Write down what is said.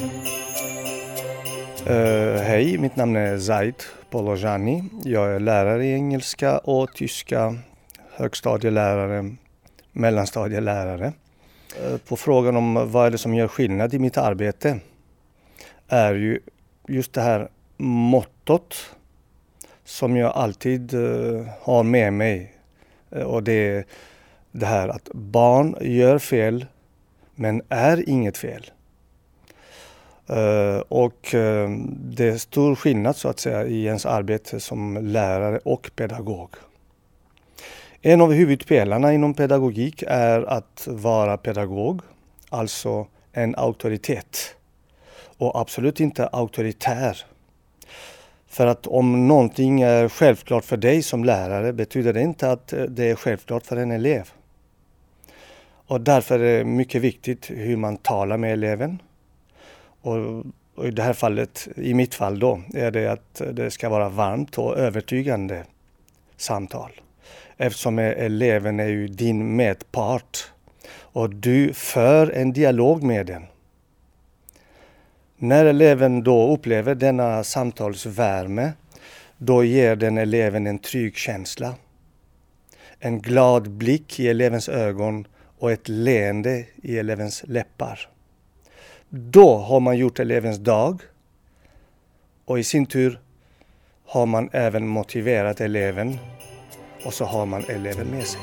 Uh, hej, mitt namn är Zaid Polojani. Jag är lärare i engelska och tyska, högstadielärare, mellanstadielärare. Uh, på frågan om vad är det som gör skillnad i mitt arbete är ju just det här mottot som jag alltid uh, har med mig. och det är det här att barn gör fel men är inget fel. Uh, och uh, det är stor skillnad så att säga i ens arbete som lärare och pedagog. En av huvudpelarna inom pedagogik är att vara pedagog, alltså en auktoritet. Och absolut inte auktoritär. För att om någonting är självklart för dig som lärare betyder det inte att eh, det är självklart för en elev. Och därför är det mycket viktigt hur man talar med eleven och, och i det här fallet, i mitt fall då, är det att det ska vara varmt och övertygande samtal. Eftersom eleven är ju din medpart och du för en dialog med den. När eleven då upplever denna samtalsvärme, då ger den eleven en trygg känsla. En glad blick i elevens ögon och ett leende i elevens läppar. Då har man gjort elevens dag och i sin tur har man även motiverat eleven och så har man eleven med sig.